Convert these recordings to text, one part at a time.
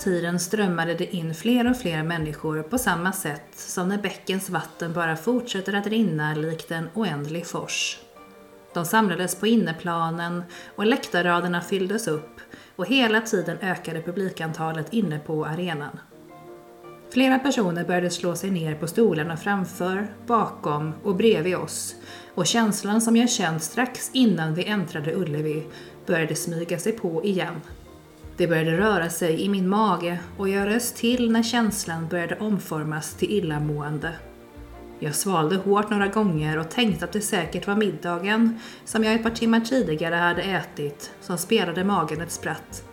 Hela tiden strömmade det in fler och fler människor på samma sätt som när bäckens vatten bara fortsätter att rinna likt en oändlig fors. De samlades på inneplanen och läktarraderna fylldes upp och hela tiden ökade publikantalet inne på arenan. Flera personer började slå sig ner på stolarna framför, bakom och bredvid oss och känslan som jag känt strax innan vi äntrade Ullevi började smyga sig på igen. Det började röra sig i min mage och jag rös till när känslan började omformas till illamående. Jag svalde hårt några gånger och tänkte att det säkert var middagen, som jag ett par timmar tidigare hade ätit, som spelade magen ett spratt.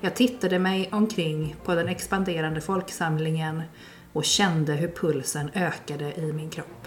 Jag tittade mig omkring på den expanderande folksamlingen och kände hur pulsen ökade i min kropp.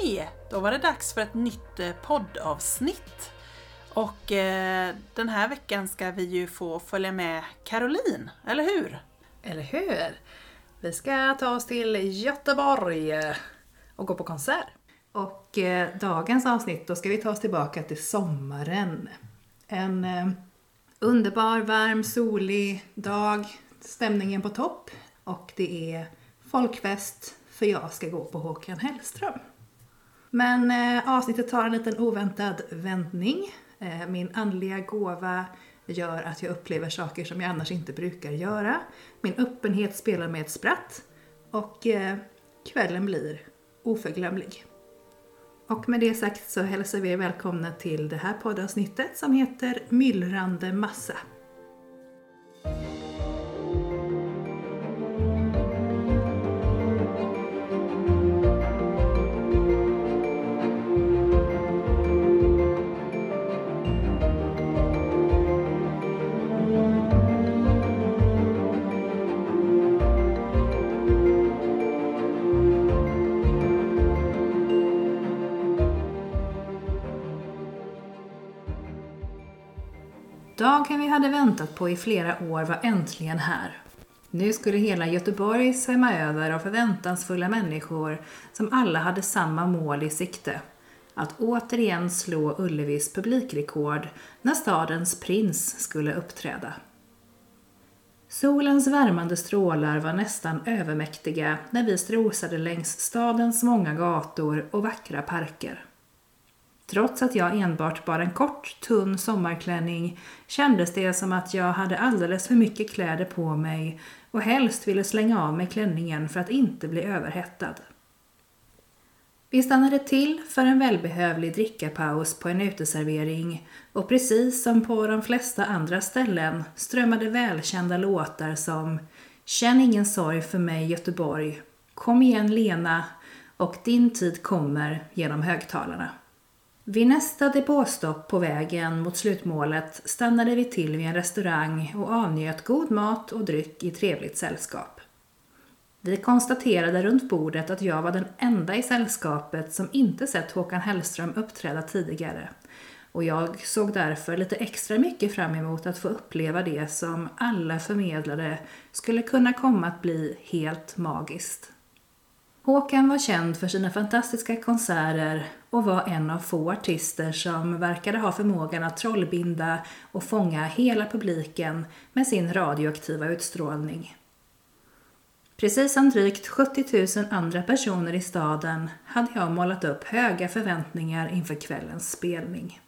Hej! Då var det dags för ett nytt eh, poddavsnitt. Och eh, den här veckan ska vi ju få följa med Caroline, eller hur? Eller hur? Vi ska ta oss till Göteborg eh, och gå på konsert. Och eh, dagens avsnitt, då ska vi ta oss tillbaka till sommaren. En eh, underbar, varm, solig dag. Stämningen på topp. Och det är folkfest för jag ska gå på Håkan Hellström. Men eh, avsnittet tar en liten oväntad vändning. Eh, min andliga gåva gör att jag upplever saker som jag annars inte brukar göra. Min öppenhet spelar med ett spratt. Och eh, kvällen blir oförglömlig. Och med det sagt så hälsar vi er välkomna till det här poddavsnittet som heter Myllrande massa. Dagen vi hade väntat på i flera år var äntligen här. Nu skulle hela Göteborg svämma över av förväntansfulla människor som alla hade samma mål i sikte. Att återigen slå Ullevis publikrekord när stadens prins skulle uppträda. Solens värmande strålar var nästan övermäktiga när vi strosade längs stadens många gator och vackra parker. Trots att jag enbart bar en kort, tunn sommarklänning kändes det som att jag hade alldeles för mycket kläder på mig och helst ville slänga av mig klänningen för att inte bli överhettad. Vi stannade till för en välbehövlig drickapaus på en uteservering och precis som på de flesta andra ställen strömmade välkända låtar som Känn ingen sorg för mig Göteborg, Kom igen Lena och Din tid kommer genom högtalarna. Vid nästa depåstopp på vägen mot slutmålet stannade vi till vid en restaurang och avnjöt god mat och dryck i trevligt sällskap. Vi konstaterade runt bordet att jag var den enda i sällskapet som inte sett Håkan Hellström uppträda tidigare och jag såg därför lite extra mycket fram emot att få uppleva det som alla förmedlade skulle kunna komma att bli helt magiskt. Håkan var känd för sina fantastiska konserter och var en av få artister som verkade ha förmågan att trollbinda och fånga hela publiken med sin radioaktiva utstrålning. Precis som drygt 70 000 andra personer i staden hade jag målat upp höga förväntningar inför kvällens spelning.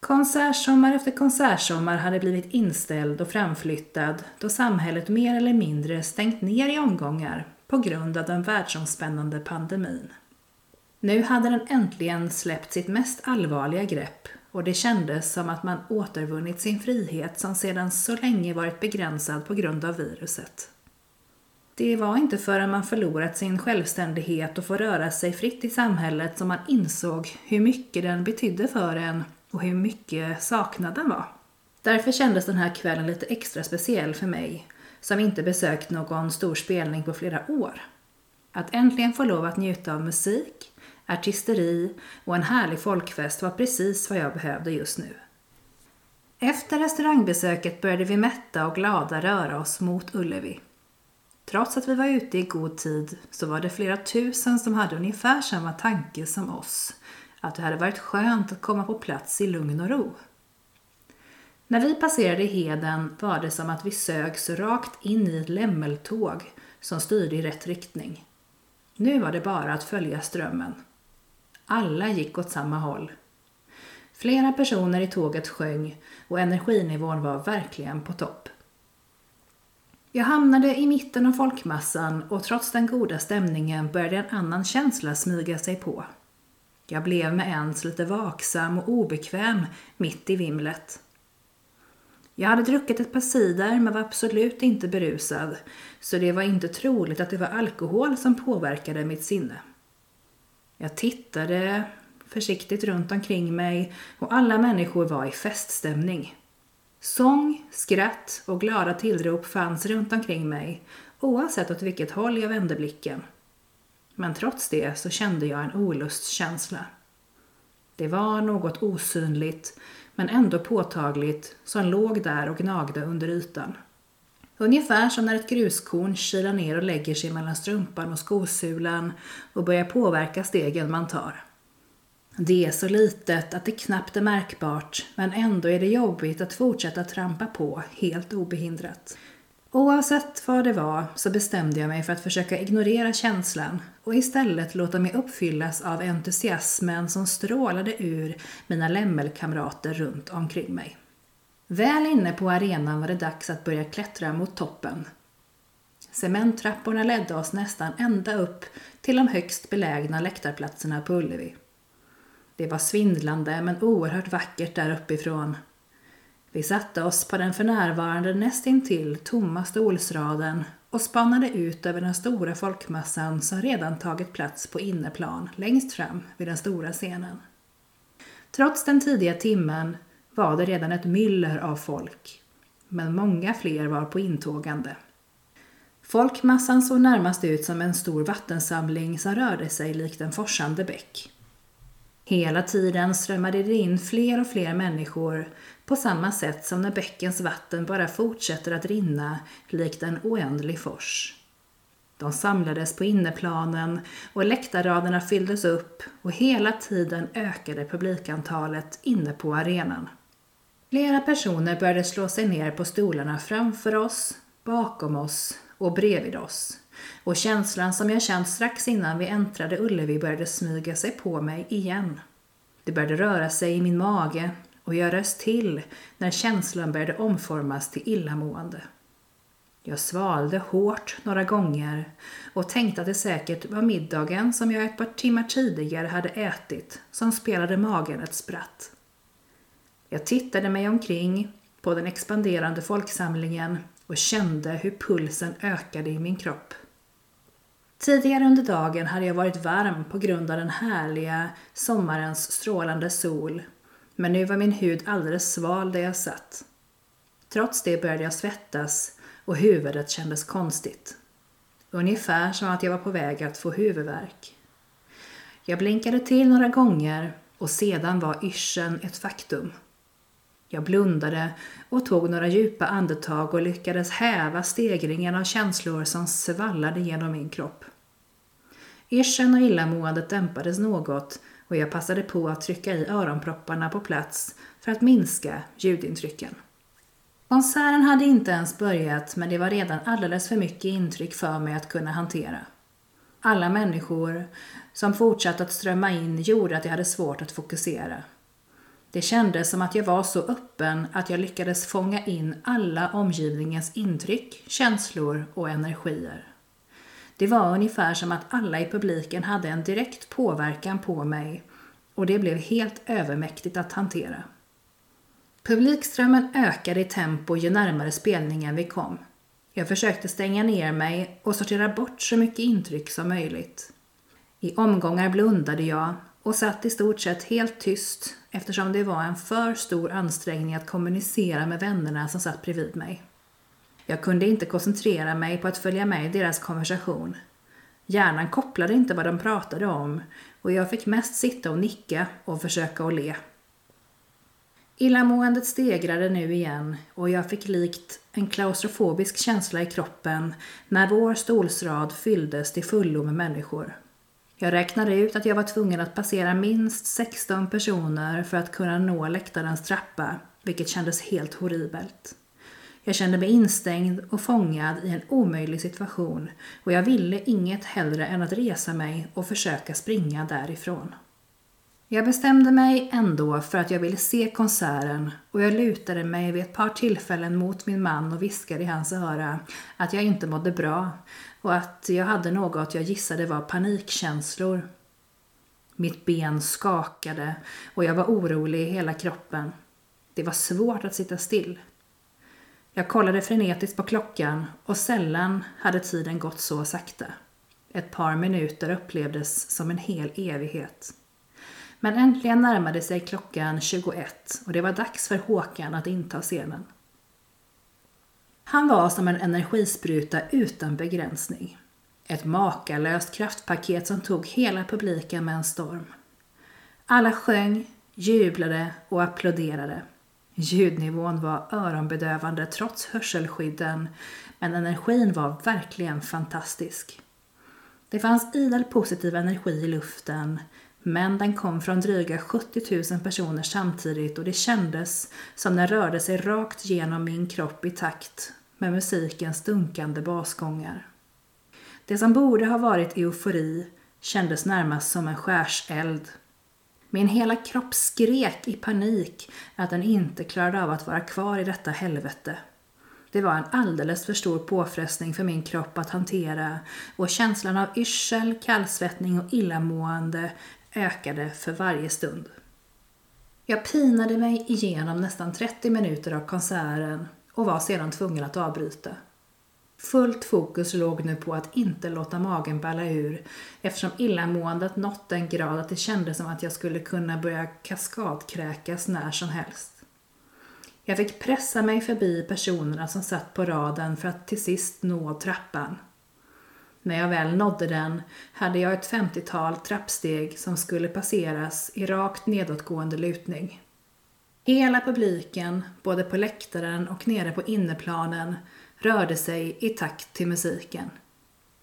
Konsertsommar efter konsertsommar hade blivit inställd och framflyttad då samhället mer eller mindre stängt ner i omgångar på grund av den världsomspännande pandemin. Nu hade den äntligen släppt sitt mest allvarliga grepp och det kändes som att man återvunnit sin frihet som sedan så länge varit begränsad på grund av viruset. Det var inte förrän man förlorat sin självständighet och får röra sig fritt i samhället som man insåg hur mycket den betydde för en och hur mycket saknaden var. Därför kändes den här kvällen lite extra speciell för mig, som inte besökt någon stor spelning på flera år. Att äntligen få lov att njuta av musik, artisteri och en härlig folkfest var precis vad jag behövde just nu. Efter restaurangbesöket började vi mätta och glada röra oss mot Ullevi. Trots att vi var ute i god tid så var det flera tusen som hade ungefär samma tanke som oss, att det hade varit skönt att komma på plats i lugn och ro. När vi passerade Heden var det som att vi sögs rakt in i ett lämmeltåg som styrde i rätt riktning. Nu var det bara att följa strömmen. Alla gick åt samma håll. Flera personer i tåget sjöng och energinivån var verkligen på topp. Jag hamnade i mitten av folkmassan och trots den goda stämningen började en annan känsla smyga sig på. Jag blev med ens lite vaksam och obekväm mitt i vimlet. Jag hade druckit ett par cider men var absolut inte berusad, så det var inte troligt att det var alkohol som påverkade mitt sinne. Jag tittade försiktigt runt omkring mig och alla människor var i feststämning. Sång, skratt och glada tillrop fanns runt omkring mig, oavsett åt vilket håll jag vände blicken. Men trots det så kände jag en olustkänsla. Det var något osynligt, men ändå påtagligt, som låg där och gnagde under ytan. Ungefär som när ett gruskorn kilar ner och lägger sig mellan strumpan och skosulan och börjar påverka stegen man tar. Det är så litet att det knappt är märkbart, men ändå är det jobbigt att fortsätta trampa på helt obehindrat. Oavsett vad det var så bestämde jag mig för att försöka ignorera känslan och istället låta mig uppfyllas av entusiasmen som strålade ur mina lämmelkamrater runt omkring mig. Väl inne på arenan var det dags att börja klättra mot toppen. Cementtrapporna ledde oss nästan ända upp till de högst belägna läktarplatserna på Ullevi. Det var svindlande men oerhört vackert där uppifrån vi satte oss på den för närvarande nästintill tomma stolsraden och spanade ut över den stora folkmassan som redan tagit plats på inneplan längst fram vid den stora scenen. Trots den tidiga timmen var det redan ett myller av folk, men många fler var på intågande. Folkmassan såg närmast ut som en stor vattensamling som rörde sig likt en forsande bäck. Hela tiden strömmade det in fler och fler människor på samma sätt som när bäckens vatten bara fortsätter att rinna likt en oändlig fors. De samlades på inneplanen och läktarraderna fylldes upp och hela tiden ökade publikantalet inne på arenan. Flera personer började slå sig ner på stolarna framför oss, bakom oss och bredvid oss. Och känslan som jag känt strax innan vi äntrade Ullevi började smyga sig på mig igen. Det började röra sig i min mage och jag röst till när känslan började omformas till illamående. Jag svalde hårt några gånger och tänkte att det säkert var middagen som jag ett par timmar tidigare hade ätit som spelade magen ett spratt. Jag tittade mig omkring på den expanderande folksamlingen och kände hur pulsen ökade i min kropp. Tidigare under dagen hade jag varit varm på grund av den härliga sommarens strålande sol men nu var min hud alldeles sval där jag satt. Trots det började jag svettas och huvudet kändes konstigt. Ungefär som att jag var på väg att få huvudvärk. Jag blinkade till några gånger och sedan var yrseln ett faktum. Jag blundade och tog några djupa andetag och lyckades häva stegringen av känslor som svallade genom min kropp. Yrseln och illamåendet dämpades något och jag passade på att trycka i öronpropparna på plats för att minska ljudintrycken. Konserten hade inte ens börjat men det var redan alldeles för mycket intryck för mig att kunna hantera. Alla människor som fortsatte att strömma in gjorde att jag hade svårt att fokusera. Det kändes som att jag var så öppen att jag lyckades fånga in alla omgivningens intryck, känslor och energier. Det var ungefär som att alla i publiken hade en direkt påverkan på mig och det blev helt övermäktigt att hantera. Publikströmmen ökade i tempo ju närmare spelningen vi kom. Jag försökte stänga ner mig och sortera bort så mycket intryck som möjligt. I omgångar blundade jag och satt i stort sett helt tyst eftersom det var en för stor ansträngning att kommunicera med vännerna som satt bredvid mig. Jag kunde inte koncentrera mig på att följa med i deras konversation. Hjärnan kopplade inte vad de pratade om och jag fick mest sitta och nicka och försöka att le. Illamåendet stegrade nu igen och jag fick likt en klaustrofobisk känsla i kroppen när vår stolsrad fylldes till fullo med människor. Jag räknade ut att jag var tvungen att passera minst 16 personer för att kunna nå läktarens trappa, vilket kändes helt horribelt. Jag kände mig instängd och fångad i en omöjlig situation och jag ville inget hellre än att resa mig och försöka springa därifrån. Jag bestämde mig ändå för att jag ville se konserten och jag lutade mig vid ett par tillfällen mot min man och viskade i hans öra att jag inte mådde bra och att jag hade något jag gissade var panikkänslor. Mitt ben skakade och jag var orolig i hela kroppen. Det var svårt att sitta still. Jag kollade frenetiskt på klockan och sällan hade tiden gått så sakta. Ett par minuter upplevdes som en hel evighet. Men äntligen närmade sig klockan 21 och det var dags för Håkan att inta scenen. Han var som en energispruta utan begränsning. Ett makalöst kraftpaket som tog hela publiken med en storm. Alla sjöng, jublade och applåderade. Ljudnivån var öronbedövande trots hörselskydden, men energin var verkligen fantastisk. Det fanns idel positiv energi i luften, men den kom från dryga 70 000 personer samtidigt och det kändes som den rörde sig rakt genom min kropp i takt med musikens dunkande basgångar. Det som borde ha varit eufori kändes närmast som en skärseld. Min hela kropp skrek i panik att den inte klarade av att vara kvar i detta helvete. Det var en alldeles för stor påfrestning för min kropp att hantera och känslan av yrsel, kallsvettning och illamående ökade för varje stund. Jag pinade mig igenom nästan 30 minuter av konserten och var sedan tvungen att avbryta. Fullt fokus låg nu på att inte låta magen balla ur eftersom illamåendet nått den grad att det kändes som att jag skulle kunna börja kaskadkräkas när som helst. Jag fick pressa mig förbi personerna som satt på raden för att till sist nå trappan. När jag väl nådde den hade jag ett femtiotal trappsteg som skulle passeras i rakt nedåtgående lutning. Hela publiken, både på läktaren och nere på inneplanen, rörde sig i takt till musiken.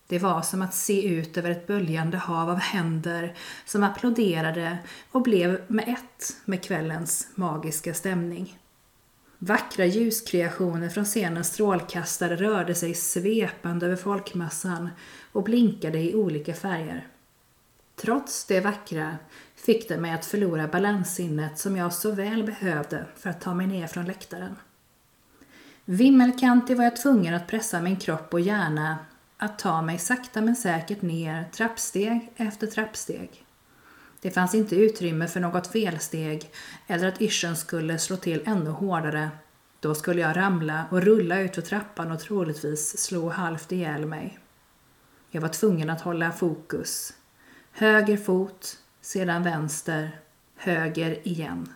Det var som att se ut över ett böljande hav av händer som applåderade och blev med ett med kvällens magiska stämning. Vackra ljuskreationer från scenens strålkastare rörde sig svepande över folkmassan och blinkade i olika färger. Trots det vackra fick det mig att förlora balanssinnet som jag så väl behövde för att ta mig ner från läktaren. Vimmelkantig var jag tvungen att pressa min kropp och hjärna att ta mig sakta men säkert ner trappsteg efter trappsteg. Det fanns inte utrymme för något felsteg eller att yrseln skulle slå till ännu hårdare. Då skulle jag ramla och rulla ut för trappan och troligtvis slå halvt ihjäl mig. Jag var tvungen att hålla fokus. Höger fot, sedan vänster, höger igen.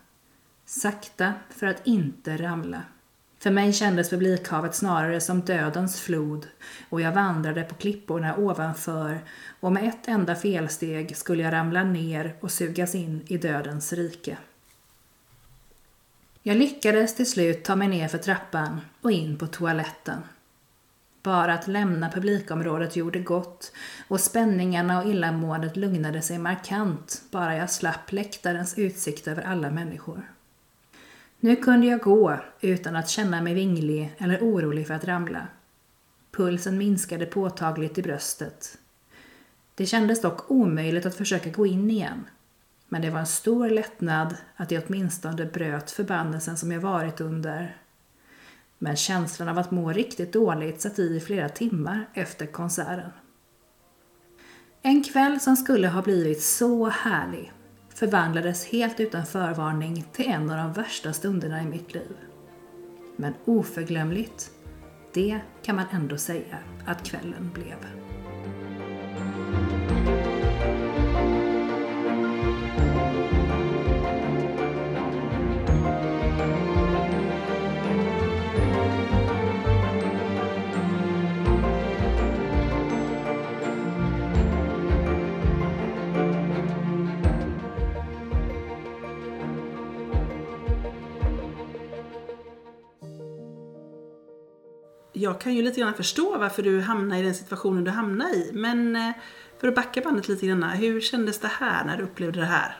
Sakta för att inte ramla. För mig kändes publikhavet snarare som dödens flod och jag vandrade på klipporna ovanför och med ett enda felsteg skulle jag ramla ner och sugas in i dödens rike. Jag lyckades till slut ta mig ner för trappan och in på toaletten. Bara att lämna publikområdet gjorde gott och spänningarna och illamåendet lugnade sig markant bara jag slapp läktarens utsikt över alla människor. Nu kunde jag gå utan att känna mig vinglig eller orolig för att ramla. Pulsen minskade påtagligt i bröstet. Det kändes dock omöjligt att försöka gå in igen. Men det var en stor lättnad att jag åtminstone bröt förbannelsen som jag varit under. Men känslan av att må riktigt dåligt satt i flera timmar efter konserten. En kväll som skulle ha blivit så härlig förvandlades helt utan förvarning till en av de värsta stunderna i mitt liv. Men oförglömligt, det kan man ändå säga att kvällen blev. Jag kan ju lite grann förstå varför du hamnar i den situationen du hamnar i. Men eh, för att backa bandet lite grann, hur kändes det här när du upplevde det här?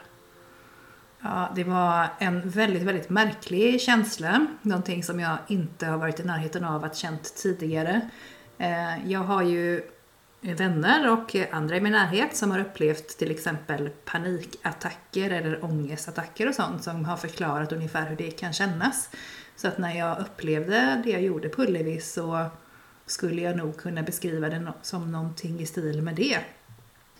Ja, det var en väldigt, väldigt märklig känsla. Någonting som jag inte har varit i närheten av att känt tidigare. Eh, jag har ju vänner och andra i min närhet som har upplevt till exempel panikattacker eller ångestattacker och sånt som har förklarat ungefär hur det kan kännas. Så att när jag upplevde det jag gjorde på Ullevi så skulle jag nog kunna beskriva det som någonting i stil med det.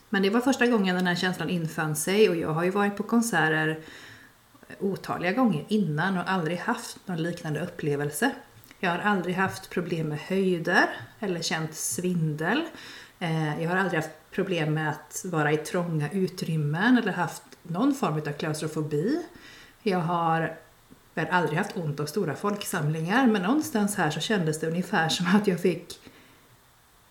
Men det var första gången den här känslan infann sig och jag har ju varit på konserter otaliga gånger innan och aldrig haft någon liknande upplevelse. Jag har aldrig haft problem med höjder eller känt svindel. Eh, jag har aldrig haft problem med att vara i trånga utrymmen eller haft någon form av klaustrofobi. Jag har jag har aldrig haft ont av stora folksamlingar men någonstans här så kändes det ungefär som att jag fick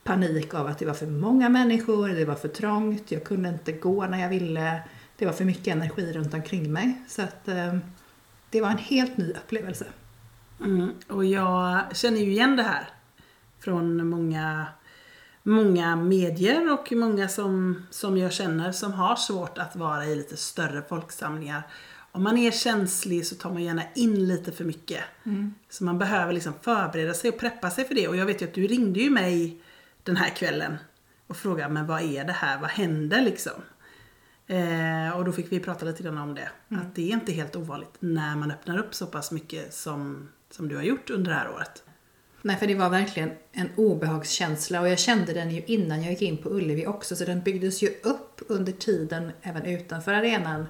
panik av att det var för många människor, det var för trångt, jag kunde inte gå när jag ville, det var för mycket energi runt omkring mig. Så att eh, det var en helt ny upplevelse. Mm, och jag känner ju igen det här från många, många medier och många som, som jag känner som har svårt att vara i lite större folksamlingar om man är känslig så tar man gärna in lite för mycket. Mm. Så man behöver liksom förbereda sig och preppa sig för det. Och jag vet ju att du ringde ju mig den här kvällen och frågade men vad är det här, vad händer liksom? Eh, och då fick vi prata lite grann om det. Mm. Att det är inte helt ovanligt när man öppnar upp så pass mycket som, som du har gjort under det här året. Nej, för det var verkligen en obehagskänsla och jag kände den ju innan jag gick in på Ullevi också så den byggdes ju upp under tiden även utanför arenan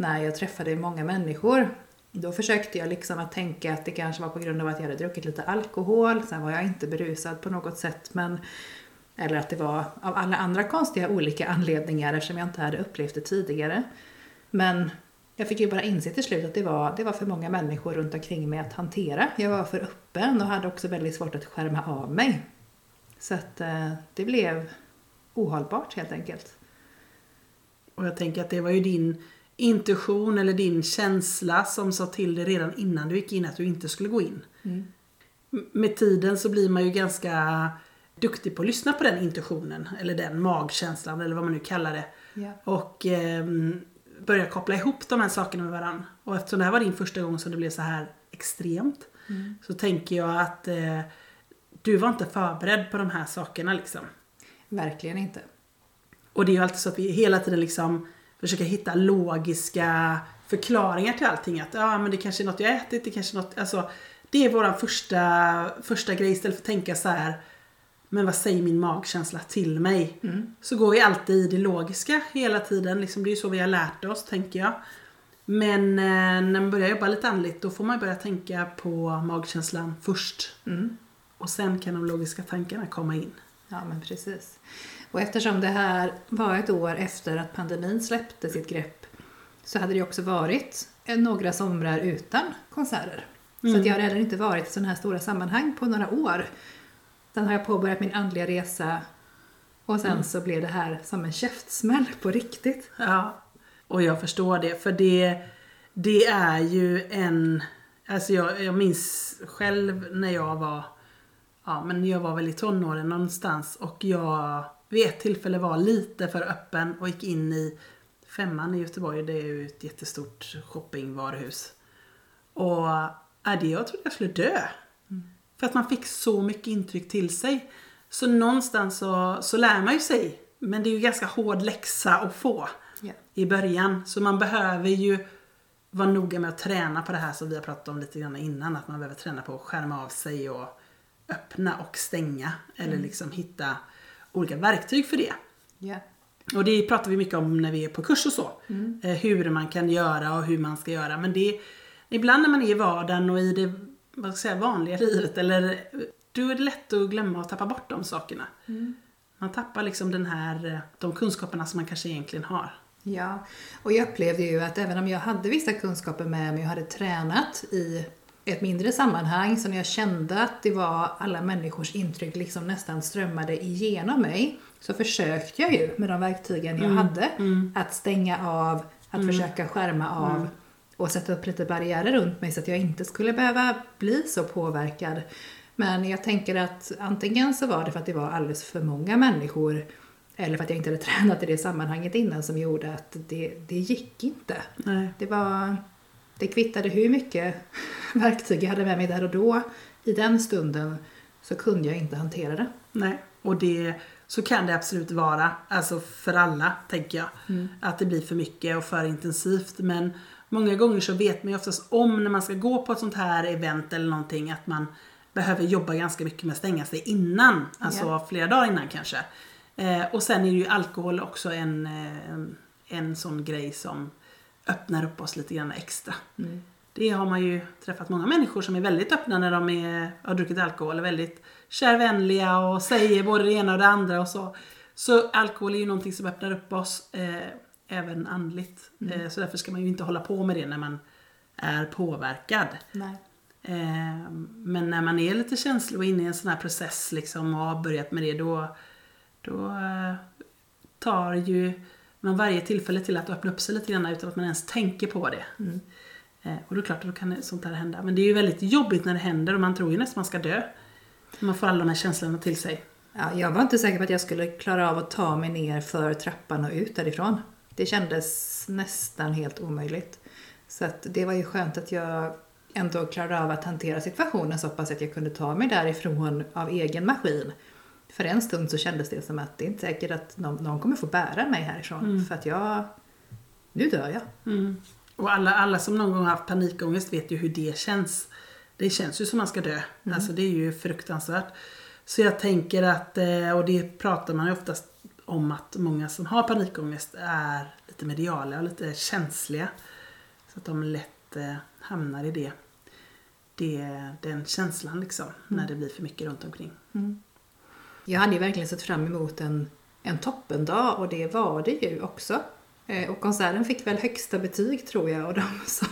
när jag träffade många människor. Då försökte jag liksom att tänka att det kanske var på grund av att jag hade druckit lite alkohol, sen var jag inte berusad på något sätt men eller att det var av alla andra konstiga olika anledningar eftersom jag inte hade upplevt det tidigare. Men jag fick ju bara inse till slut att det var, det var för många människor runt omkring mig att hantera. Jag var för öppen och hade också väldigt svårt att skärma av mig. Så att eh, det blev ohållbart helt enkelt. Och jag tänker att det var ju din intuition eller din känsla som sa till dig redan innan du gick in att du inte skulle gå in. Mm. Med tiden så blir man ju ganska duktig på att lyssna på den intuitionen eller den magkänslan eller vad man nu kallar det. Yeah. Och eh, börja koppla ihop de här sakerna med varandra. Och eftersom det här var din första gång som det blev så här extremt mm. så tänker jag att eh, du var inte förberedd på de här sakerna liksom. Verkligen inte. Och det är ju alltid så att vi hela tiden liksom försöka hitta logiska förklaringar till allting. Att ja, men det kanske är något jag ätit, det kanske är något, alltså det är våran första, första grej istället för att tänka så här men vad säger min magkänsla till mig? Mm. Så går vi alltid i det logiska hela tiden. Liksom, det är ju så vi har lärt oss, tänker jag. Men eh, när man börjar jobba lite andligt då får man börja tänka på magkänslan först. Mm. Och sen kan de logiska tankarna komma in. Ja, men precis. Och eftersom det här var ett år efter att pandemin släppte sitt grepp så hade det också varit några somrar utan konserter. Så att jag har heller inte varit i sådana här stora sammanhang på några år. Sen har jag påbörjat min andliga resa och sen så blev det här som en käftsmäll på riktigt. Ja, och jag förstår det. För det, det är ju en... Alltså jag, jag minns själv när jag var... Ja, men jag var väl i tonåren någonstans och jag vid ett tillfälle var lite för öppen och gick in i Femman i Göteborg. Det är ju ett jättestort shoppingvaruhus. Och ja, det jag trodde jag skulle dö. För att man fick så mycket intryck till sig. Så någonstans så, så lär man ju sig. Men det är ju ganska hård läxa att få Ja. i början. Så man behöver ju vara noga med att träna på det här som vi har pratat om lite grann innan. Att man behöver träna på att skärma av sig och öppna och stänga. Eller liksom hitta olika verktyg för det. Ja. Och det pratar vi mycket om när vi är på kurs och så. Eh, hur man kan göra och hur man ska göra. Men det ibland när man är i vardagen och i det vad ska jag säga, vanliga livet eller då är det lätt att glömma och tappa bort de sakerna. Man tappar liksom den här, eh, de kunskaperna som man kanske egentligen har. Ja, och jag upplevde ju att även om jag hade vissa kunskaper med mig och hade tränat i ett mindre sammanhang, så när jag kände att det var alla människors intryck liksom nästan strömmade igenom mig, så försökte jag ju med de verktygen jag hade att stänga av, att försöka skärma av och sätta upp lite barriärer runt mig så att jag inte skulle behöva bli så påverkad. Men jag tänker att antingen så var det för att det var alldeles för många människor eller för att jag inte hade tränat i det sammanhanget innan som gjorde att det, det gick inte. Nej. Det var... Det kvittade hur mycket verktyg jag hade med mig där och då. I den stunden så kunde jag inte hantera det. Nej, och det, så kan det absolut vara. Alltså för alla, tänker jag. Att det blir för mycket och för intensivt. Men många gånger så vet man ju oftast om när man ska gå på ett sånt här event eller någonting att man behöver jobba ganska mycket med att stänga sig innan. Alltså Ja. flera dagar innan kanske. Eh, och sen är ju alkohol också en, eh, en, en sån grej som öppnar upp oss lite grann extra. Det har man ju träffat många människor som är väldigt öppna när de är, har druckit alkohol. Är väldigt kärvänliga och säger både det ena och det andra och så. Så alkohol är ju någonting som öppnar upp oss eh, även andligt. Eh, så därför ska man ju inte hålla på med det när man är påverkad. Eh, men när man är lite känslig och inne i en sån här process liksom och har börjat med det då, då eh, tar ju man varje tillfälle till att öppna upp sig lite grann utan att man ens tänker på det. Eh, och då är det klart att då kan sånt här hända. Men det är ju väldigt jobbigt när det händer och man tror ju nästan man ska dö. Man får alla de här känslorna till sig. Ja, jag var inte säker på att jag skulle klara av att ta mig ner för trappan och ut därifrån. Det kändes nästan helt omöjligt. Så det var ju skönt att jag ändå klarade av att hantera situationen så pass att jag kunde ta mig därifrån av egen maskin. För en stund så kändes det som att det är inte säkert att någon, någon kommer få bära mig härifrån. För att jag... Nu dör jag. Mm. Och alla, alla som någon gång har haft panikångest vet ju hur det känns. Det känns ju som man ska dö. Alltså det är ju fruktansvärt. Så jag tänker att, eh, och det pratar man ju oftast om att många som har panikångest är lite mediala och lite känsliga. Så att de lätt eh, hamnar i det, det, den känslan liksom. När det blir för mycket runt omkring. Jag hade ju verkligen sett fram emot en, en toppendag och det var det ju också. Eh, Och konserten fick väl högsta betyg tror jag och de som,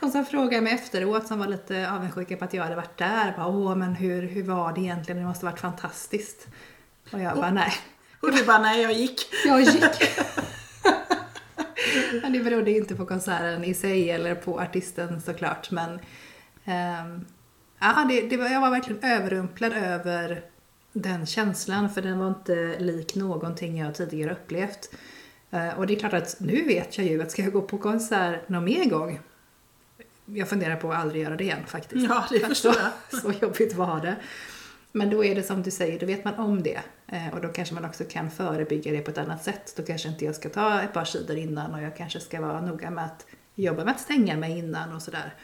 de som frågade mig efteråt som var lite avundsjuka på att jag hade varit där bara åh men hur, hur var det egentligen? Det måste ha varit fantastiskt. Och jag bara nej, Och du bara, nej jag gick. jag gick. men det berodde inte på konserten i sig eller på artisten såklart men ehm, ja, det, det var, jag var verkligen överrumplad över den känslan för den var inte lik någonting jag tidigare upplevt. Eh, Och det är klart att nu vet jag ju att ska jag gå på konsert någon mer gång jag funderar på att aldrig göra det igen faktiskt. Ja, det För förstår så, jag. Så jobbigt var det. Men då är det som du säger, då vet man om det. Eh, Och då kanske man också kan förebygga det på ett annat sätt. Då kanske inte jag ska ta ett par sidor innan och jag kanske ska vara noga med att jobba med att stänga mig innan och sådär.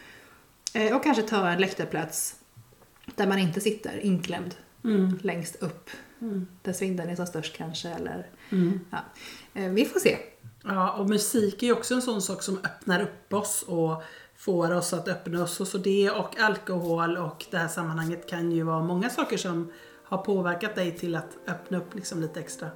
Eh, Och kanske ta en läktarplats där man inte sitter inklämd Mm. längst upp. Där svindeln är som störst kanske eller... Mm. Ja. Eh, Vi får se. Ja, och musik är ju också en sån sak som öppnar upp oss och får oss att öppna oss. Och så det och alkohol och det här sammanhanget kan ju vara många saker som har påverkat dig till att öppna upp liksom lite extra.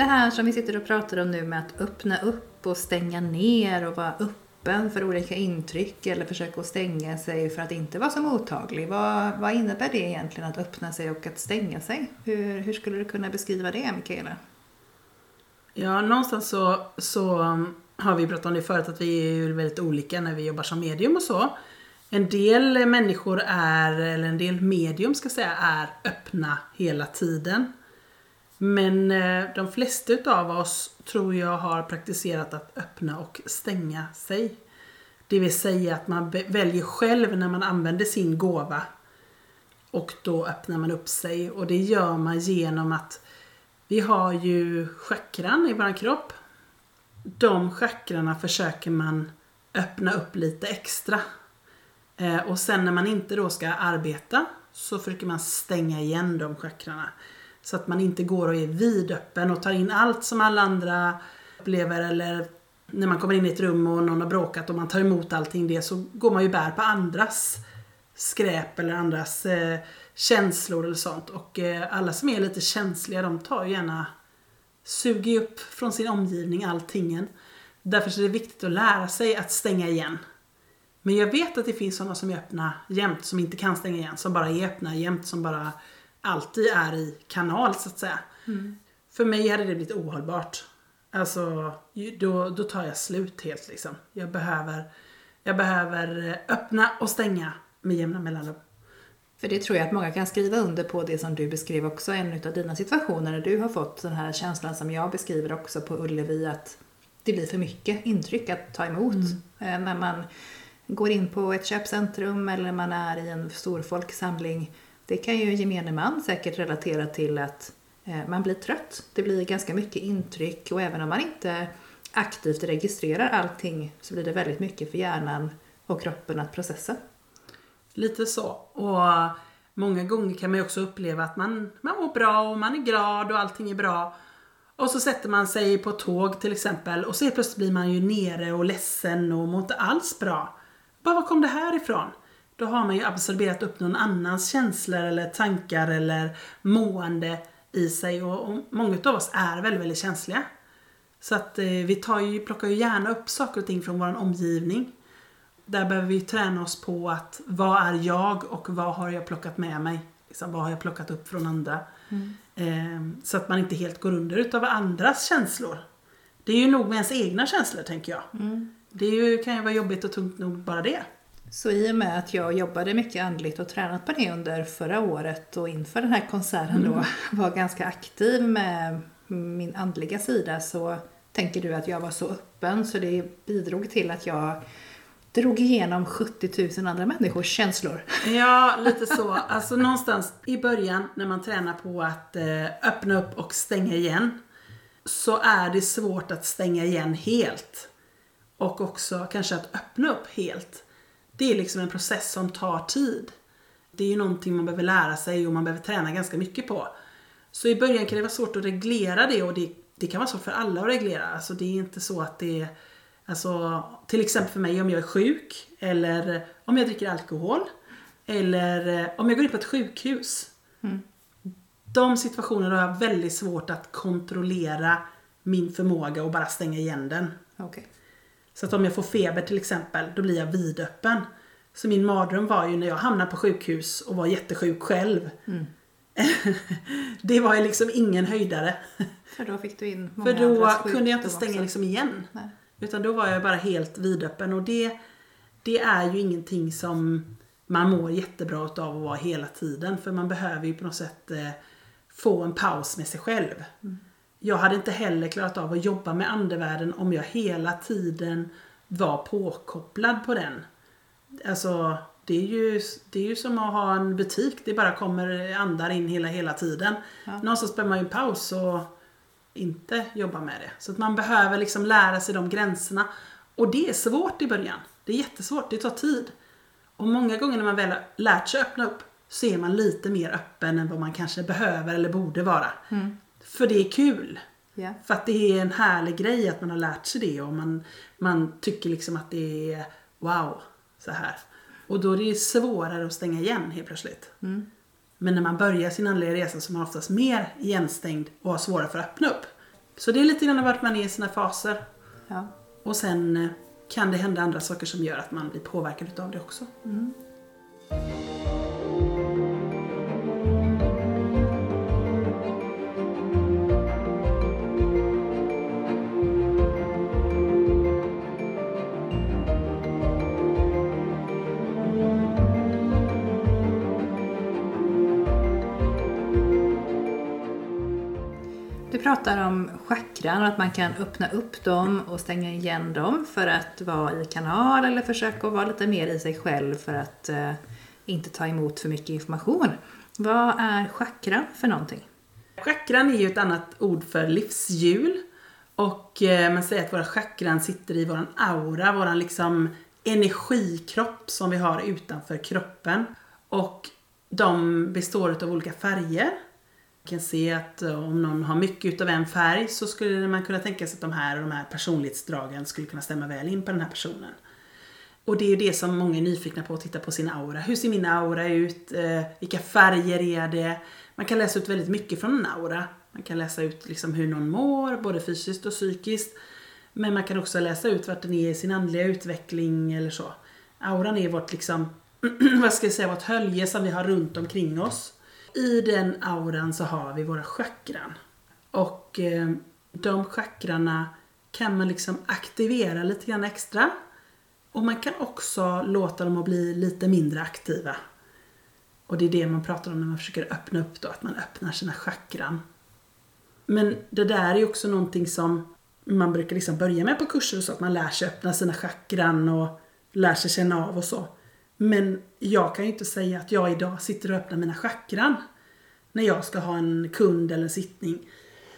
Det här som vi sitter och pratar om nu med att öppna upp och stänga ner och vara öppen för olika intryck eller försöka stänga sig för att inte vara så mottaglig. Vad, vad innebär det egentligen att öppna sig och att stänga sig? Hur, hur skulle du kunna beskriva det, Mikaela? Ja, någonstans så, så um, har vi pratat om det förut att vi är ju väldigt olika när vi jobbar som medium och så. En del människor är, eller en del medium ska jag säga, är öppna hela tiden. Men eh, de flesta utav oss tror jag har praktiserat att öppna och stänga sig. Det vill säga att man väljer själv när man använder sin gåva. Och då öppnar man upp sig och det gör man genom att vi har ju chakran i vår kropp. De chakrarna försöker man öppna upp lite extra. Eh, och sen när man inte då ska arbeta så försöker man stänga igen de chakrarna. Så att man inte går och är vidöppen och tar in allt som alla andra upplever eller när man kommer in i ett rum och någon har bråkat och man tar emot allting det så går man ju bär på andras skräp eller andras eh, känslor eller sånt. Och eh, alla som är lite känsliga de tar ju gärna suger ju upp från sin omgivning alltingen. Därför är det viktigt att lära sig att stänga igen. Men jag vet att det finns sådana som är öppna jämt, som inte kan stänga igen, som bara är öppna jämt, som bara alltid är i kanal så att säga. För mig hade det blivit ohållbart. Alltså, då, då tar jag slut helt liksom. Jag behöver, jag behöver eh, öppna och stänga med jämna mellanrum. För det tror jag att många kan skriva under på det som du beskrev också, en av dina situationer när du har fått den här känslan som jag beskriver också på Ullevi att det blir för mycket intryck att ta emot. Eh, När man går in på ett köpcentrum eller man är i en stor folksamling. Det kan ju gemene man säkert relatera till att eh, man blir trött. Det blir ganska mycket intryck och även om man inte aktivt registrerar allting så blir det väldigt mycket för hjärnan och kroppen att processa. Lite så. Och många gånger kan man ju också uppleva att man, man mår bra och man är glad och allting är bra. Och så sätter man sig på ett tåg till exempel och så helt plötsligt blir man ju nere och ledsen och mår inte alls bra. Bara var kom det här ifrån? Då har man ju absorberat upp någon annans känslor eller tankar eller mående i sig och, och många av oss är väldigt, väldigt känsliga. Så att eh, vi tar ju, plockar ju gärna upp saker och ting från vår omgivning. Där behöver vi träna oss på att vad är jag och vad har jag plockat med mig? Liksom, vad har jag plockat upp från andra? Eh, så att man inte helt går under utav andras känslor. Det är ju nog med ens egna känslor tänker jag. Det är ju, kan ju vara jobbigt och tungt nog bara det. Så i och med att jag jobbade mycket andligt och tränat på det under förra året och inför den här konserten då var ganska aktiv med min andliga sida så tänker du att jag var så öppen så det bidrog till att jag drog igenom 70 000 andra människors känslor. Ja, lite så. Alltså någonstans i början när man tränar på att eh, öppna upp och stänga igen så är det svårt att stänga igen helt. Och också kanske att öppna upp helt. Det är liksom en process som tar tid. Det är ju någonting man behöver lära sig och man behöver träna ganska mycket på. Så i början kan det vara svårt att reglera det och det, det kan vara svårt för alla att reglera. Alltså det är inte så att det är Alltså till exempel för mig om jag är sjuk eller om jag dricker alkohol eller eh, om jag går in på ett sjukhus. De situationerna har jag väldigt svårt att kontrollera min förmåga och bara stänga igen den. Okej. Så att om jag får feber till exempel, då blir jag vidöppen. Så min mardröm var ju när jag hamnade på sjukhus och var jättesjuk själv. det var ju liksom ingen höjdare. För då fick du in många För då kunde jag inte stänga också. liksom igen. Nej. Utan då var jag bara helt vidöppen och det, det är ju ingenting som man mår jättebra utav att vara hela tiden. För man behöver ju på något sätt eh, få en paus med sig själv. Jag hade inte heller klarat av att jobba med andevärlden om jag hela tiden var påkopplad på den. Alltså, det är ju, det är ju som att ha en butik. Det bara kommer andar in hela, hela tiden. Ja. Någonstans behöver man ju en paus och inte jobba med det. Så att man behöver liksom lära sig de gränserna. Och det är svårt i början. Det är jättesvårt, det tar tid. Och många gånger när man väl har lärt sig öppna upp så är man lite mer öppen än vad man kanske behöver eller borde vara. För det är kul. Ja. För att det är en härlig grej att man har lärt sig det och man, man tycker liksom att det är wow, så här. Och då är det svårare att stänga igen helt plötsligt. Men när man börjar sin andliga resa så är man oftast mer igenstängd och har svårare för att öppna upp. Så det är lite grann vart man är i sina faser. Ja. Och sen eh, kan det hända andra saker som gör att man blir påverkad utav det också. Du om och att man kan öppna upp dem och stänga igen dem för att vara i kanal eller försöka att vara lite mer i sig själv för att eh, inte ta emot för mycket information. Vad är chakran för någonting? Chakran är ju ett annat ord för livshjul. Och eh, man säger att våra chakran sitter i våran aura, våran liksom energikropp som vi har utanför kroppen. Och de består av olika färger. Man kan se att eh, om någon har mycket utav en färg så skulle man kunna tänka sig att de här, de här personlighetsdragen skulle kunna stämma väl in på den här personen. Och det är ju det som många är nyfikna på att titta på sin aura. Hur ser min aura ut? Eh, vilka färger är det? Man kan läsa ut väldigt mycket från en aura. Man kan läsa ut liksom hur någon mår, både fysiskt och psykiskt. Men man kan också läsa ut vart den är i sin andliga utveckling eller så. Auran är vårt liksom, vad ska jag säga, vårt hölje som vi har runt omkring oss. I den auran så har vi våra chakran. Och eh, de chakrarna kan man liksom aktivera lite grann extra. Och man kan också låta dem att bli lite mindre aktiva. Och det är det man pratar om när man försöker öppna upp då, att man öppnar sina chakran. Men det där är ju också någonting som man brukar liksom börja med på kurser och så, att man lär sig öppna sina chakran och lär sig känna av och så. Men jag kan ju inte säga att jag idag sitter och öppnar mina chakran när jag ska ha en kund eller en sittning.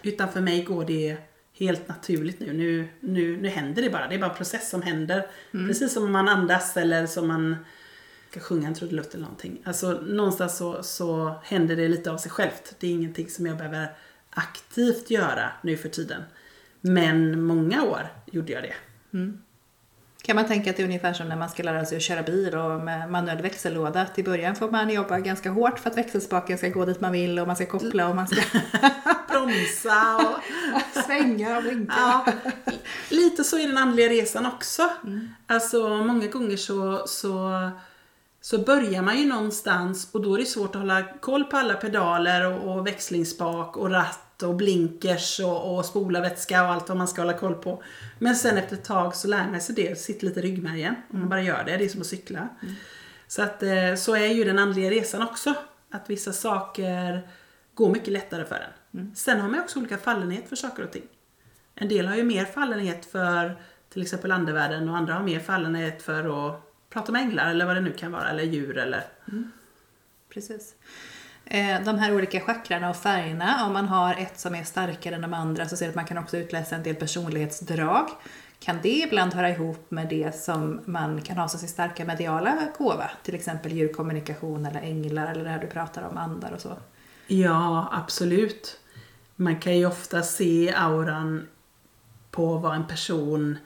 Utan för mig går det helt naturligt nu. Nu, nu, nu händer det bara. Det är bara en process som händer. Precis som om man andas eller som man ska sjunga en trudelutt eller någonting. Alltså någonstans så, så händer det lite av sig självt. Det är ingenting som jag behöver aktivt göra nu för tiden. Men många år gjorde jag det. Kan man tänka att det är ungefär som när man ska lära sig att köra bil och med manuell växellåda. Att i början får man jobba ganska hårt för att växelspaken ska gå dit man vill och man ska koppla och man ska Bromsa och... svänga och blinka. Ja, lite så är den andliga resan också. Alltså många gånger så, så, så börjar man ju någonstans och då är det svårt att hålla koll på alla pedaler och, och växlingsspak och ratt och blinkers och, och spolarvätska och allt vad man ska hålla koll på. Men sen efter ett tag så lär man sig det, sitter lite i ryggmärgen. Om man bara gör det, det är som att cykla. Så att eh, så är ju den andliga resan också. Att vissa saker går mycket lättare för en. Sen har man också olika fallenhet för saker och ting. En del har ju mer fallenhet för till exempel andevärlden och andra har mer fallenhet för att prata med änglar eller vad det nu kan vara, eller djur eller... Precis. Eh, De här olika chakrarna och färgerna, om man har ett som är starkare än de andra så ser att man kan också utläsa en del personlighetsdrag. Kan det ibland höra ihop med det som man kan ha som sin starka mediala gåva? Till exempel djurkommunikation eller änglar eller det här du pratar om, andar och så. Ja, absolut. Man kan ju ofta se auran på vad en person,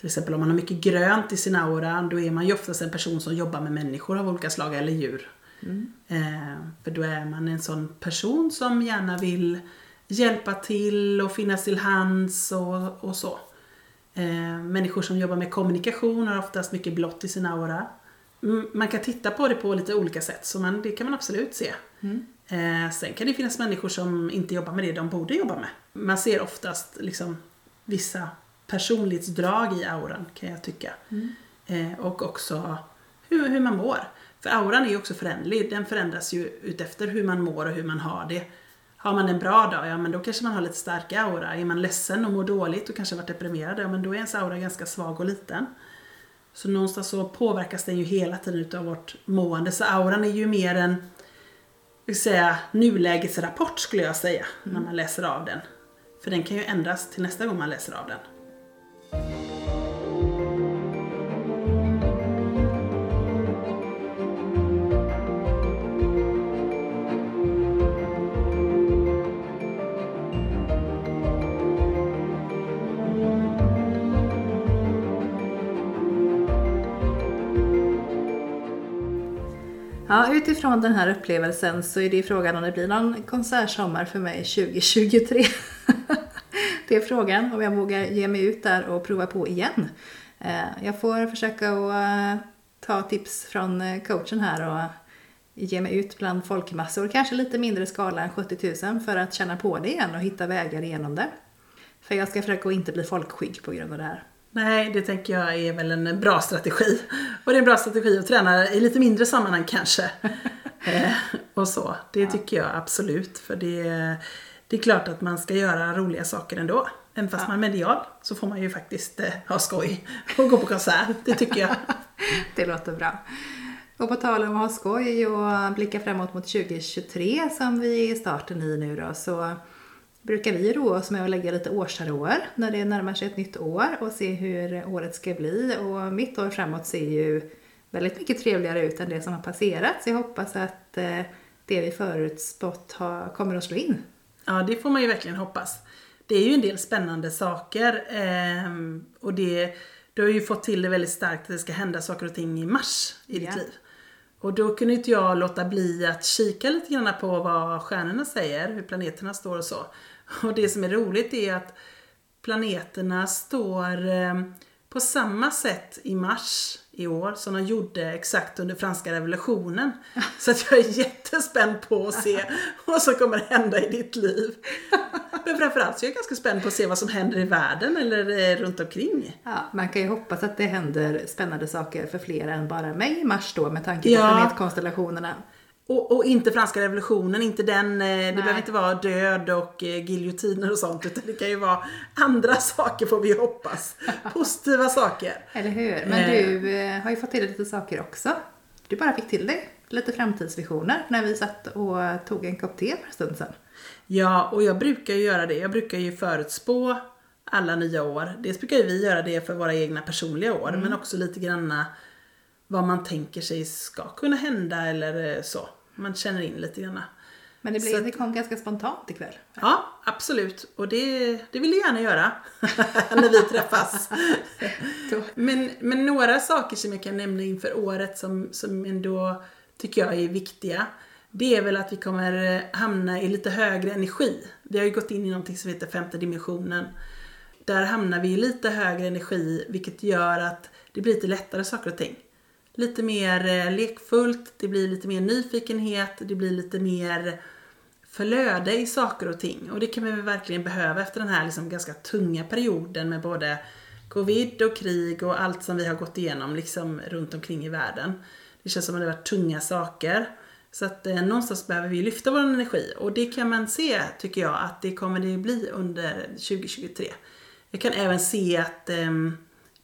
till exempel om man har mycket grönt i sin aura, då är man ju oftast en person som jobbar med människor av olika slag eller djur. Eh, för då är man en sån person som gärna vill hjälpa till och finnas till hands och, och så. Eh, människor som jobbar med kommunikation har oftast mycket blått i sin aura. Mm, Man kan titta på det på lite olika sätt, så man, det kan man absolut se. Eh, sen kan det finnas människor som inte jobbar med det de borde jobba med. Man ser oftast liksom vissa personlighetsdrag i auran kan jag tycka. Eh, och också hur, hur man mår. För auran är ju också förändlig. Den förändras ju utefter hur man mår och hur man har det. Har man en bra dag, ja men då kanske man har lite stark aura. Är man ledsen och mår dåligt och kanske varit deprimerad, ja men då är ens aura ganska svag och liten. Så någonstans så påverkas den ju hela tiden utav vårt mående. Så auran är ju mer en vill säga, nulägesrapport skulle jag säga, när man läser av den. För den kan ju ändras till nästa gång man läser av den. Ja, utifrån den här upplevelsen så är det ju frågan om det blir någon konsertsommar för mig 2023. Det är frågan om jag vågar ge mig ut där och prova på igen. Eh, jag får försöka att eh, ta tips från eh, coachen här och ge mig ut bland folkmassor, kanske lite mindre skala än 70 000 för att känna på det igen och hitta vägar igenom det. För jag ska försöka att inte bli folkskygg på grund av det här. Nej, det tänker jag är väl en bra strategi. Och det är en bra strategi att träna i lite mindre sammanhang kanske. eh, och så. Det ja. tycker jag absolut. För det, det är klart att man ska göra roliga saker ändå. Även fast ja. man är medial så får man ju faktiskt eh, ha skoj och gå på konsert. Det tycker jag. det låter bra. Och på tal om att ha skoj och blicka framåt mot 2023 som vi är starten i nu då så brukar vi roa oss med att lägga lite årstarår när det närmar sig ett nytt år och se hur året ska bli. Och mitt år framåt ser ju väldigt mycket trevligare ut än det som har passerat. Så jag hoppas att eh, det vi förutspått kommer att slå in. Ja, det får man ju verkligen hoppas. Det är ju en del spännande saker ehm, och det, du har ju fått till det väldigt starkt att det ska hända saker och ting i mars i ditt liv. Och då kunde inte jag låta bli att kika lite grann på vad stjärnorna säger, hur planeterna står och så. Och det som är roligt är att planeterna står eh, på samma sätt i mars i år som de gjorde exakt under franska revolutionen. Så att jag är jättespänd på att se vad som kommer hända i ditt liv. Men framförallt så är jag ganska spänd på att se vad som händer i världen eller eh, runt omkring. Ja, man kan ju hoppas att det händer spännande saker för fler än bara mig i mars då med tanke på ja. planetkonstellationerna. Och, och, inte franska revolutionen, inte den, eh, det behöver inte vara död och eh, giljotiner och sånt utan det kan ju vara andra saker får vi hoppas. Positiva saker. Eller hur. Men du eh, har ju fått till lite saker också. Du bara fick till dig lite framtidsvisioner när vi satt och tog en kopp te för en stund sedan. Ja, och jag brukar ju göra det. Jag brukar ju förutspå alla nya år. Dels brukar ju vi göra det för våra egna personliga år mm. men också lite granna vad man tänker sig ska kunna hända eller så man känner in lite grann. Men det, blev, det kom ganska spontant ikväll. Ja, absolut. Och det, det vill jag gärna göra när vi träffas. men, men några saker som jag kan nämna inför året som, som ändå tycker jag är viktiga. Det är väl att vi kommer hamna i lite högre energi. Vi har ju gått in i någonting som heter femte dimensionen. Där hamnar vi i lite högre energi vilket gör att det blir lite lättare saker och ting lite mer eh, lekfullt, det blir lite mer nyfikenhet, det blir lite mer flöde i saker och ting. Och det kan vi verkligen behöva efter den här liksom ganska tunga perioden med både covid och krig och allt som vi har gått igenom liksom runt omkring i världen. Det känns som att det har varit tunga saker. Så att eh, någonstans behöver vi lyfta vår energi och det kan man se, tycker jag, att det kommer det bli under 2023. Jag kan även se att eh,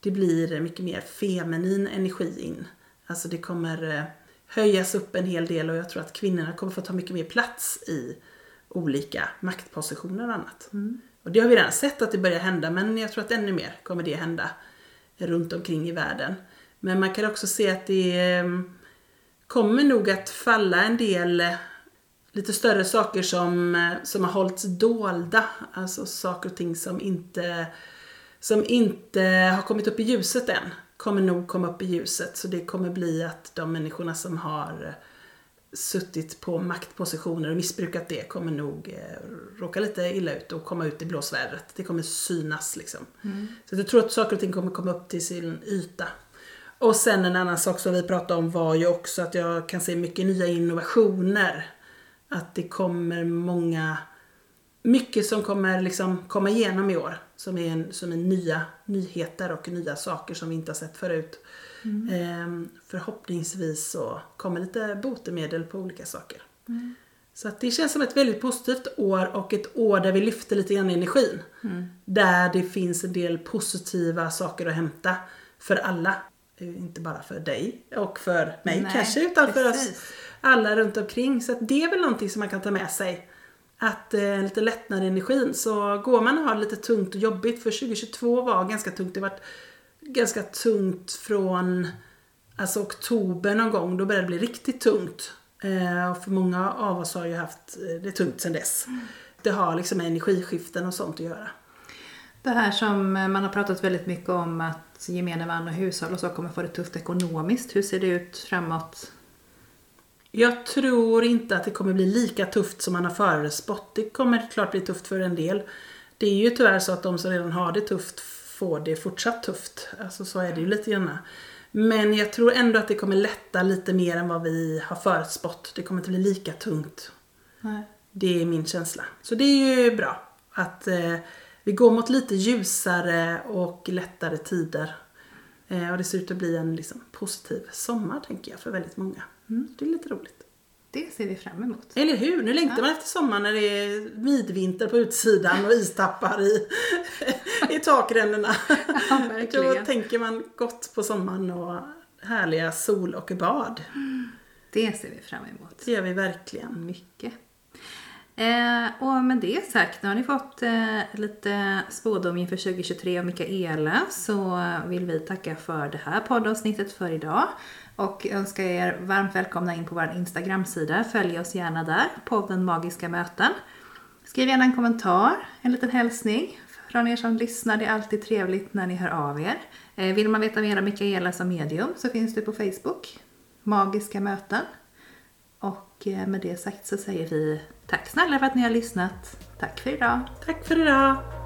det blir mycket mer feminin energi in. Alltså det kommer eh, höjas upp en hel del och jag tror att kvinnorna kommer få ta mycket mer plats i olika maktpositioner och annat. Mm. Och det har vi redan sett att det börjar hända men jag tror att ännu mer kommer det hända runt omkring i världen. Men man kan också se att det ehm, kommer nog att falla en del eh, lite större saker som, eh, som har hållits dolda. Alltså saker och ting som inte, som inte har kommit upp i ljuset än kommer nog komma upp i ljuset. Så det kommer bli att de människorna som har suttit på maktpositioner och missbrukat det kommer nog eh, råka lite illa ut och komma ut i blåsvädret. Det kommer synas liksom. Mm. Så jag tror att saker och ting kommer komma upp till sin yta. Och sen en annan sak som vi pratade om var ju också att jag kan se mycket nya innovationer. Att det kommer många, mycket som kommer liksom komma igenom i år. Som är, en, som är nya nyheter och nya saker som vi inte har sett förut. Mm. Ehm, förhoppningsvis så kommer lite botemedel på olika saker. Mm. Så att det känns som ett väldigt positivt år och ett år där vi lyfter lite grann energin. Mm. Där det finns en del positiva saker att hämta för alla. Inte bara för dig och för mig Nej, kanske utan precis. för oss alla runt omkring. Så det är väl någonting som man kan ta med sig att eh, lite lättnad i energin. Så går man och har lite tungt och jobbigt, för 2022 var ganska tungt. Det var ganska tungt från alltså oktober någon gång, då började det bli riktigt tungt. Eh, och för många av oss har ju haft eh, det tungt sedan dess. Mm. Det har liksom med energiskiften och sånt att göra. Det här som man har pratat väldigt mycket om att gemene man och hushåll och så kommer få det tufft ekonomiskt. Hur ser det ut framåt jag tror inte att det kommer bli lika tufft som man har förutspått. Det kommer klart bli tufft för en del. det är ju tyvärr så att de som redan har det tufft får det fortsatt tufft. Alltså så är det ju lite grann. Men jag tror ändå att det kommer lätta lite mer än vad vi har förutspått. Det kommer inte bli lika tungt. Nej. Det är min känsla. Så det är ju bra att eh, vi går mot lite ljusare och lättare tider. Eh, och det ser ut att bli en liksom, positiv sommar tänker jag för väldigt många. Mm, det är lite roligt. Det ser vi fram emot. Eller hur? Nu längtar man efter sommaren när det är midvinter på utsidan och istappar i, i takrännorna. Ja. Då tänker man gott på sommaren och härliga sol och bad. Det ser vi fram emot. Det gör vi verkligen. Mycket. Eh, och med det sagt, nu har ni fått eh, lite spådom inför 2023 av Mikaela så vill vi tacka för det här poddavsnittet för idag och önskar er varmt välkomna in på vår Instagram-sida. Följ oss gärna där, podden Magiska möten. Skriv gärna en kommentar, en liten hälsning från er som lyssnar. Det är alltid trevligt när ni hör av er. Eh, vill man veta mer om Mikaela som medium så finns du på Facebook, Magiska möten. Och eh, med det sagt så säger vi tack snälla för att ni har lyssnat. Tack för idag. Tack för idag!